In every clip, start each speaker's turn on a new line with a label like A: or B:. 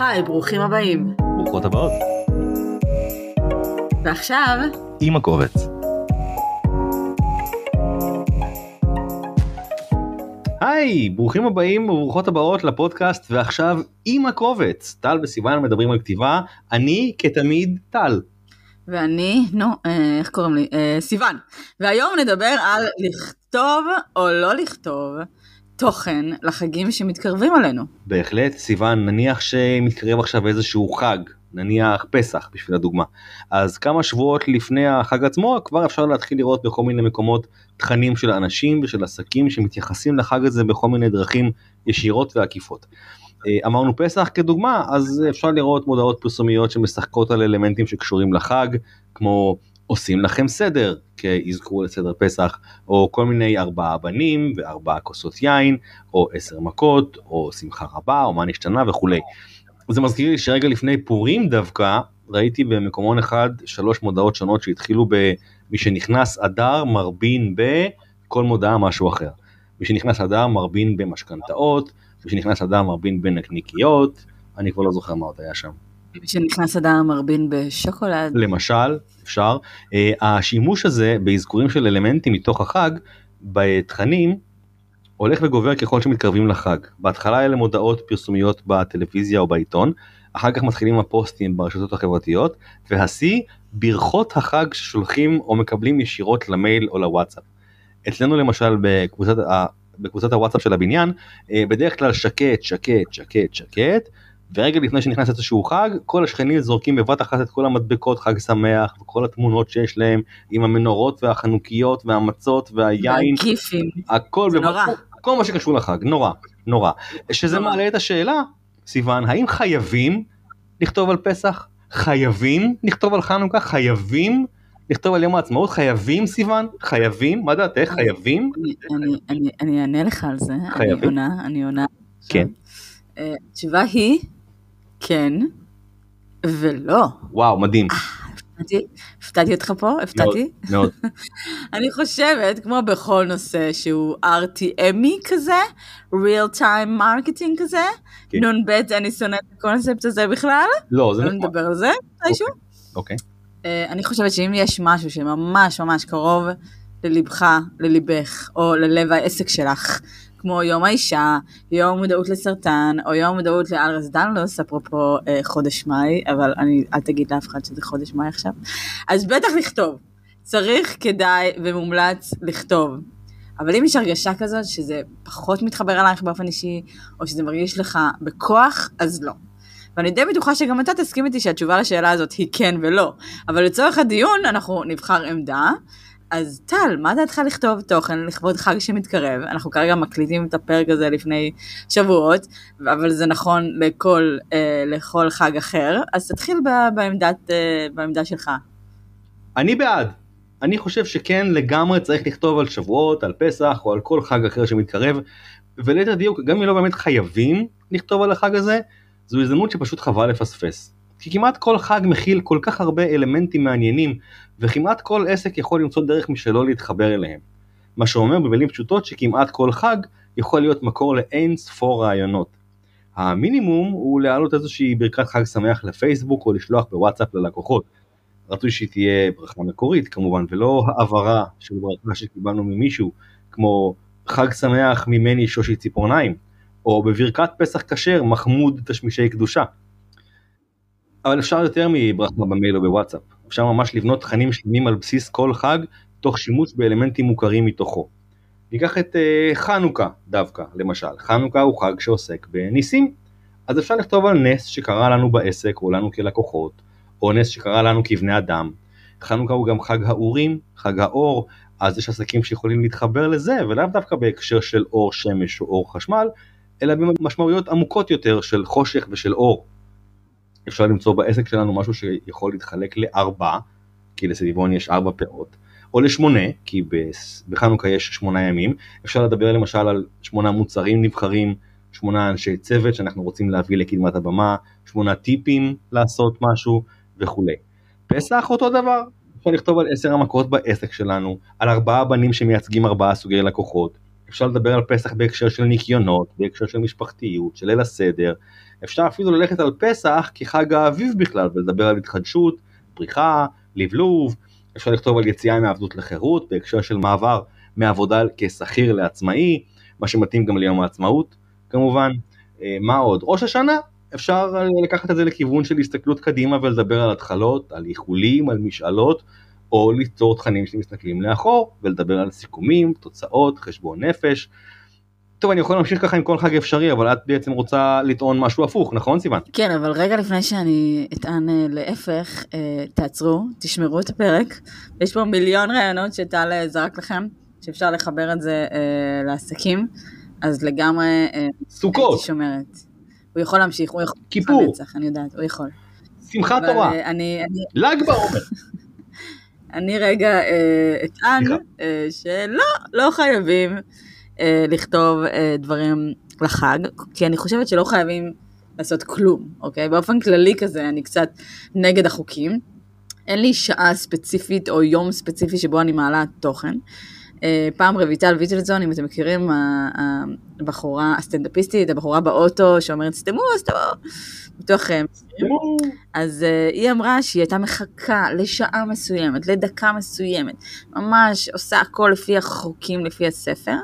A: היי, ברוכים הבאים.
B: ברוכות הבאות.
A: ועכשיו,
B: עם הקובץ. היי, ברוכים הבאים וברוכות הבאות לפודקאסט ועכשיו עם הקובץ. טל וסיוון מדברים על כתיבה, אני כתמיד טל.
A: ואני, נו, אה, איך קוראים לי? אה, סיוון. והיום נדבר על לכתוב או לא לכתוב תוכן לחגים שמתקרבים עלינו.
B: בהחלט, סיוון, נניח שמתקרב עכשיו איזשהו חג, נניח פסח בשביל הדוגמה. אז כמה שבועות לפני החג עצמו כבר אפשר להתחיל לראות בכל מיני מקומות תכנים של אנשים ושל עסקים שמתייחסים לחג הזה בכל מיני דרכים ישירות ועקיפות. אה, אמרנו פסח כדוגמה, אז אפשר לראות מודעות פרסומיות שמשחקות על אלמנטים שקשורים לחג, כמו עושים לכם סדר, כאזכרו לסדר פסח, או כל מיני ארבעה בנים וארבעה כוסות יין, או עשר מכות, או שמחה רבה, או מה נשתנה וכולי. זה מזכיר לי שרגע לפני פורים דווקא, ראיתי במקומון אחד שלוש מודעות שונות שהתחילו במי שנכנס אדר מרבין בכל מודעה משהו אחר. מי שנכנס אדר מרבין במשכנתאות, מי שנכנס אדר מרבין בנקניקיות, אני כבר לא זוכר מה עוד היה שם.
A: שנכנס אדם מרבין בשוקולד.
B: למשל, אפשר. Uh, השימוש הזה באזכורים של אלמנטים מתוך החג, בתכנים, הולך וגובר ככל שמתקרבים לחג. בהתחלה אלה מודעות פרסומיות בטלוויזיה או בעיתון, אחר כך מתחילים הפוסטים ברשתות החברתיות, והשיא, ברכות החג ששולחים או מקבלים ישירות למייל או לוואטסאפ. אצלנו למשל בקבוצת, בקבוצת הוואטסאפ של הבניין, אה, בדרך כלל שקט, שקט, שקט, שקט, ורגע לפני שנכנס איזשהו חג, כל השכנים זורקים בבת אחת את כל המדבקות חג שמח וכל התמונות שיש להם עם המנורות והחנוכיות והמצות והיין.
A: והגיפים.
B: הכל
A: זה
B: בבת-
A: נורא.
B: כל מה שקשור לחג, נורא, נורא. שזה
A: נורא.
B: מעלה את השאלה, סיוון, האם חייבים לכתוב על פסח? חייבים לכתוב על חנוכה? חייבים לכתוב על יום העצמאות? חייבים סיוון? חייבים? מה דעתך? חייבים?
A: אני- אני- אני- אני אענה לך על זה, אני
B: חייבים.
A: עונה, אני עונה.
B: כן.
A: אה, התשובה היא, כן, ולא.
B: וואו, מדהים.
A: הפתעתי- הפתעתי אותך פה? הפתעתי?
B: מאוד.
A: אני חושבת, כמו בכל נושא שהוא RTMי כזה, real time marketing כזה,
B: כן.
A: נ"ב אני שונאת את הקונספט הזה בכלל,
B: לא, זה
A: לא
B: נכון.
A: נדבר על זה מתישהו.
B: אוקיי.
A: אה, אני חושבת שאם יש משהו שממש ממש קרוב ללבך, לליבך, או ללב העסק שלך, כמו יום האישה, יום מודעות לסרטן, או יום מודעות לאלרס דנלוס, אפרופו אה, חודש מאי, אבל אני, אל תגיד לאף אחד שזה חודש מאי עכשיו, אז בטח לכתוב. צריך, כדאי ומומלץ לכתוב. אבל אם יש הרגשה כזאת שזה פחות מתחבר אלייך באופן אישי, או שזה מרגיש לך בכוח, אז לא. ואני די בטוחה שגם אתה תסכים איתי שהתשובה לשאלה הזאת היא כן ולא. אבל לצורך הדיון אנחנו נבחר עמדה. אז טל, מה דעתך לכתוב תוכן לכבוד חג שמתקרב? אנחנו כרגע מקליטים את הפרק הזה לפני שבועות, אבל זה נכון לכל, אה, לכל חג אחר. אז תתחיל ב- בעמדת, אה, בעמדה שלך.
B: אני בעד. אני חושב שכן לגמרי צריך לכתוב על שבועות, על פסח או על כל חג אחר שמתקרב, וליתר דיוק, גם אם לא באמת חייבים לכתוב על החג הזה, זו הזדמנות שפשוט חבל לפספס. כי כמעט כל חג מכיל כל כך הרבה אלמנטים מעניינים, וכמעט כל עסק יכול למצוא דרך משלו להתחבר אליהם. מה שאומר במילים פשוטות שכמעט כל חג יכול להיות מקור לאין ספור רעיונות. המינימום הוא להעלות איזושהי ברכת חג שמח לפייסבוק או לשלוח בוואטסאפ ללקוחות. רצוי שהיא תהיה ברכה מקורית כמובן ולא העברה של ברכה שקיבלנו ממישהו כמו חג שמח ממני שושי ציפורניים או בברכת פסח כשר מחמוד תשמישי קדושה. אבל אפשר יותר מברכה במייל או בוואטסאפ, אפשר ממש לבנות תכנים שלמים על בסיס כל חג תוך שימוש באלמנטים מוכרים מתוכו. ניקח את uh, חנוכה דווקא למשל, חנוכה הוא חג שעוסק בניסים, אז אפשר לכתוב על נס שקרה לנו בעסק או לנו כלקוחות, או נס שקרה לנו כבני אדם. חנוכה הוא גם חג האורים, חג האור, אז יש עסקים שיכולים להתחבר לזה, ולאו דווקא בהקשר של אור שמש או אור חשמל, אלא במשמעויות עמוקות יותר של חושך ושל אור. אפשר למצוא בעסק שלנו משהו שיכול להתחלק לארבע, כי לסביבון יש ארבע פאות, או לשמונה, כי בחנוכה יש שמונה ימים. אפשר לדבר למשל על שמונה מוצרים נבחרים, שמונה אנשי צוות שאנחנו רוצים להביא לקדמת הבמה, שמונה טיפים לעשות משהו וכולי. פסח אותו דבר, אפשר לכתוב על עשר המכות בעסק שלנו, על ארבעה בנים שמייצגים ארבעה סוגי לקוחות, אפשר לדבר על פסח בהקשר של ניקיונות, בהקשר של משפחתיות, של ליל הסדר, אפשר אפילו ללכת על פסח כחג האביב בכלל ולדבר על התחדשות, פריחה, לבלוב, אפשר לכתוב על יציאה מעבדות לחירות בהקשר של מעבר מעבודה כשכיר לעצמאי, מה שמתאים גם ליום העצמאות כמובן. אה, מה עוד? ראש השנה, אפשר לקחת את זה לכיוון של הסתכלות קדימה ולדבר על התחלות, על איחולים, על משאלות, או ליצור תכנים שמסתכלים לאחור ולדבר על סיכומים, תוצאות, חשבון נפש. טוב אני יכול להמשיך ככה עם כל חג אפשרי אבל את בעצם רוצה לטעון משהו הפוך נכון סיוון?
A: כן אבל רגע לפני שאני אטען אה, להפך אה, תעצרו תשמרו את הפרק יש פה מיליון רעיונות שטל אה, זרק לכם שאפשר לחבר את זה לעסקים אז לגמרי
B: סוכות
A: הייתי שומרת. הוא יכול להמשיך הוא יכול
B: כיפור
A: לנצח, אני יודעת הוא יכול.
B: שמחת תורה
A: אני, אני,
B: ל"ג בעומר
A: אני רגע אה, אטען
B: סליחה.
A: אה, שלא, לא חייבים אה, לכתוב אה, דברים לחג, כי אני חושבת שלא חייבים לעשות כלום, אוקיי? באופן כללי כזה, אני קצת נגד החוקים. אין לי שעה ספציפית או יום ספציפי שבו אני מעלה תוכן. אה, פעם רויטל ויטלזון, אם אתם מכירים, הבחורה הסטנדאפיסטית, הבחורה באוטו שאומרת סתמו, סתמו, בטוח אה, אז uh, היא אמרה שהיא הייתה מחכה לשעה מסוימת, לדקה מסוימת, ממש עושה הכל לפי החוקים, לפי הספר,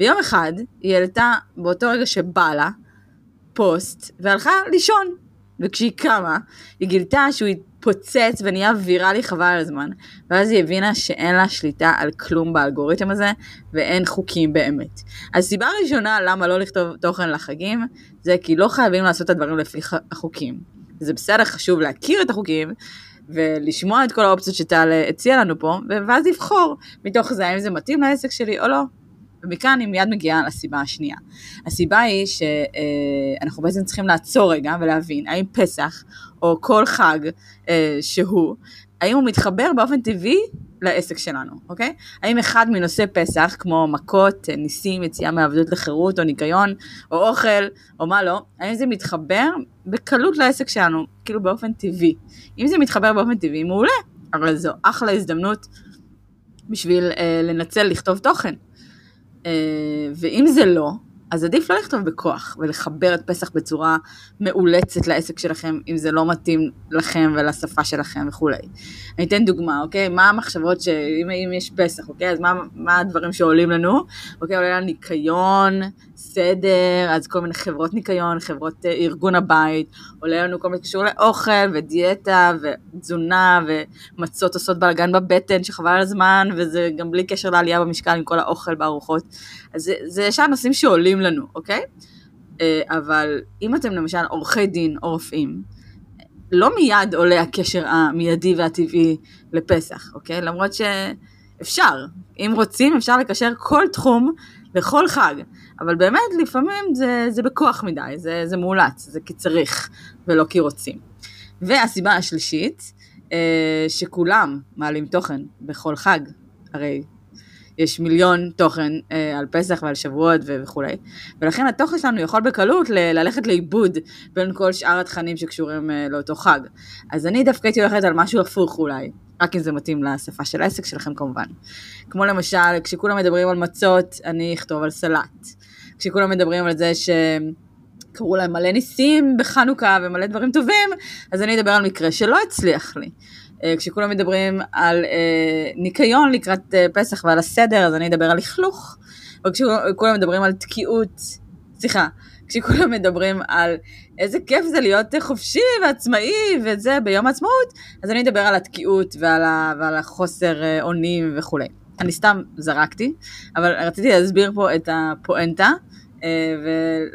A: ויום אחד היא העלתה באותו רגע שבא לה פוסט והלכה לישון, וכשהיא קמה היא גילתה שהוא התפוצץ ונהיה ויראלי חבל על הזמן, ואז היא הבינה שאין לה שליטה על כלום באלגוריתם הזה ואין חוקים באמת. הסיבה הראשונה למה לא לכתוב תוכן לחגים זה כי לא חייבים לעשות את הדברים לפי החוקים. זה בסדר, חשוב להכיר את החוקים ולשמוע את כל האופציות שטל הציע לנו פה, ואז לבחור מתוך זה האם זה מתאים לעסק שלי או לא. ומכאן אני מיד מגיעה לסיבה השנייה. הסיבה היא שאנחנו בעצם צריכים לעצור רגע ולהבין האם פסח או כל חג אה, שהוא, האם הוא מתחבר באופן טבעי לעסק שלנו, אוקיי? האם אחד מנושאי פסח, כמו מכות, ניסים, יציאה מעבדות לחירות או ניקיון או אוכל או מה לא, האם זה מתחבר בקלות לעסק שלנו, כאילו באופן טבעי. אם זה מתחבר באופן טבעי, מעולה, אבל זו אחלה הזדמנות בשביל אה, לנצל לכתוב תוכן. אה, ואם זה לא, אז עדיף לא לכתוב בכוח ולחבר את פסח בצורה מאולצת לעסק שלכם, אם זה לא מתאים לכם ולשפה שלכם וכולי. אני אתן דוגמה, אוקיי? מה המחשבות שאם אם יש פסח, אוקיי? אז מה, מה הדברים שעולים לנו? אוקיי, עולה לנו ניקיון, סדר, אז כל מיני חברות ניקיון, חברות אה, ארגון הבית, עולה לנו כל מיני קשור לאוכל ודיאטה ותזונה ומצות עושות בלאגן בבטן שחבל על הזמן, וזה גם בלי קשר לעלייה במשקל עם כל האוכל בארוחות. אז זה, זה ישר נושאים שעולים לנו, אוקיי? אה, אבל אם אתם למשל עורכי דין או רופאים, לא מיד עולה הקשר המיידי והטבעי לפסח, אוקיי? למרות שאפשר, אם רוצים אפשר לקשר כל תחום לכל חג, אבל באמת לפעמים זה, זה בכוח מדי, זה, זה מאולץ, זה כי צריך ולא כי רוצים. והסיבה השלישית, אה, שכולם מעלים תוכן בכל חג, הרי יש מיליון תוכן אה, על פסח ועל שבועות וכולי, ולכן התוכן שלנו יכול בקלות ל- ללכת לאיבוד בין כל שאר התכנים שקשורים אה, לאותו חג. אז אני דווקא הייתי הולכת על משהו הפוך אולי, רק אם זה מתאים לשפה של העסק שלכם כמובן. כמו למשל, כשכולם מדברים על מצות, אני אכתוב על סלט. כשכולם מדברים על זה ש... קראו להם מלא ניסים בחנוכה ומלא דברים טובים, אז אני אדבר על מקרה שלא הצליח לי. אה, כשכולם מדברים על אה, ניקיון לקראת אה, פסח ועל הסדר, אז אני אדבר על לכלוך. או כשכולם מדברים על תקיעות, סליחה, כשכולם מדברים על איזה כיף זה להיות חופשי ועצמאי וזה ביום העצמאות, אז אני אדבר על התקיעות ועל, ה, ועל החוסר אונים וכולי. אני סתם זרקתי, אבל רציתי להסביר פה את הפואנטה.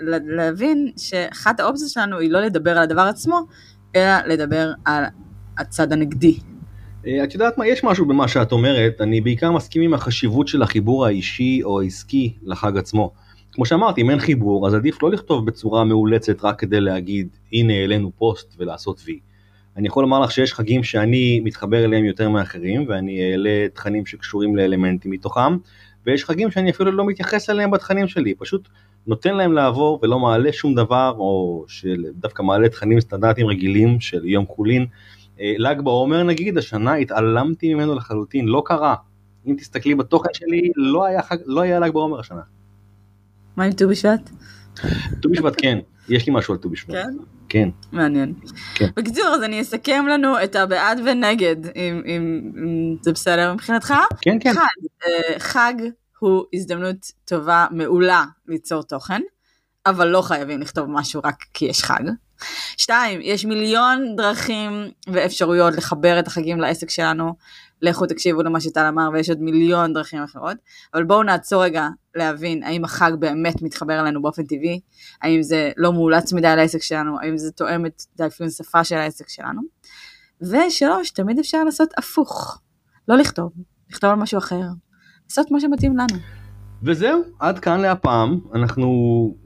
A: ולהבין שאחת האופציות שלנו היא לא לדבר על הדבר עצמו, אלא לדבר על הצד הנגדי.
B: אה, את יודעת מה, יש משהו במה שאת אומרת, אני בעיקר מסכים עם החשיבות של החיבור האישי או העסקי לחג עצמו. כמו שאמרתי, אם אין חיבור, אז עדיף לא לכתוב בצורה מאולצת רק כדי להגיד, הנה העלינו פוסט ולעשות וי. אני יכול לומר לך שיש חגים שאני מתחבר אליהם יותר מאחרים, ואני אעלה תכנים שקשורים לאלמנטים מתוכם, ויש חגים שאני אפילו לא מתייחס אליהם בתכנים שלי, פשוט נותן להם לעבור ולא מעלה שום דבר, או שדווקא מעלה תכנים סטנדרטיים רגילים של יום חולין. אה, ל"ג בעומר נגיד, השנה התעלמתי ממנו לחלוטין, לא קרה. אם תסתכלי בתוכן שלי, לא היה, חג, לא היה ל"ג בעומר השנה.
A: מה עם ט"ו בשבט?
B: ט"ו בשבט כן, יש לי משהו על ט"ו בשבט.
A: כן?
B: כן.
A: מעניין.
B: כן.
A: בקיצור, אז אני אסכם לנו את הבעד ונגד, אם, אם, אם זה בסדר מבחינתך.
B: כן, כן.
A: אחד, אה, חג הוא הזדמנות טובה, מעולה, ליצור תוכן, אבל לא חייבים לכתוב משהו רק כי יש חג. שתיים, יש מיליון דרכים ואפשרויות לחבר את החגים לעסק שלנו. לכו תקשיבו למה שטל אמר ויש עוד מיליון דרכים אחרות. אבל בואו נעצור רגע להבין האם החג באמת מתחבר אלינו באופן טבעי, האם זה לא מאולץ מדי לעסק שלנו, האם זה תואם את האפיון שפה של העסק שלנו. ושלוש, תמיד אפשר לעשות הפוך. לא לכתוב, לכתוב על משהו אחר. לעשות מה שמתאים לנו.
B: וזהו, עד כאן להפעם. אנחנו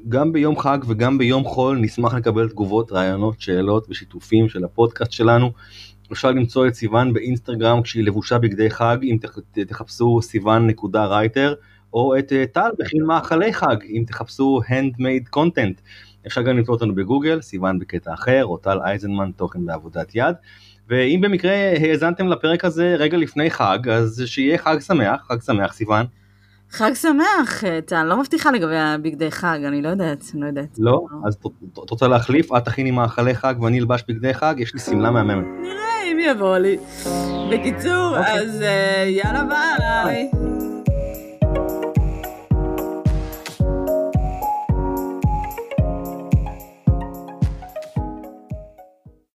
B: גם ביום חג וגם ביום חול נשמח לקבל תגובות, רעיונות, שאלות ושיתופים של הפודקאסט שלנו. אפשר למצוא את סיוון באינסטגרם כשהיא לבושה בגדי חג, אם תח- תחפשו סיוון נקודה רייטר, או את אה, טל בכין מאכלי חג, אם תחפשו handmade content. אפשר גם למצוא אותנו בגוגל, סיוון בקטע אחר, או טל אייזנמן, תוכן בעבודת יד. ואם במקרה האזנתם לפרק הזה רגע לפני חג, אז שיהיה חג שמח, חג שמח סיוון.
A: חג שמח, טל, לא מבטיחה לגבי הבגדי חג, אני לא יודעת, אני לא יודעת.
B: לא? אז את- את רוצה להחליף? את תכיני מאכלי חג ואני אלבש בגדי חג? יש לי שמלה מהממת.
A: נראה אם יבוא לי. בקיצור,
B: אוקיי.
A: אז אה, יאללה ביי.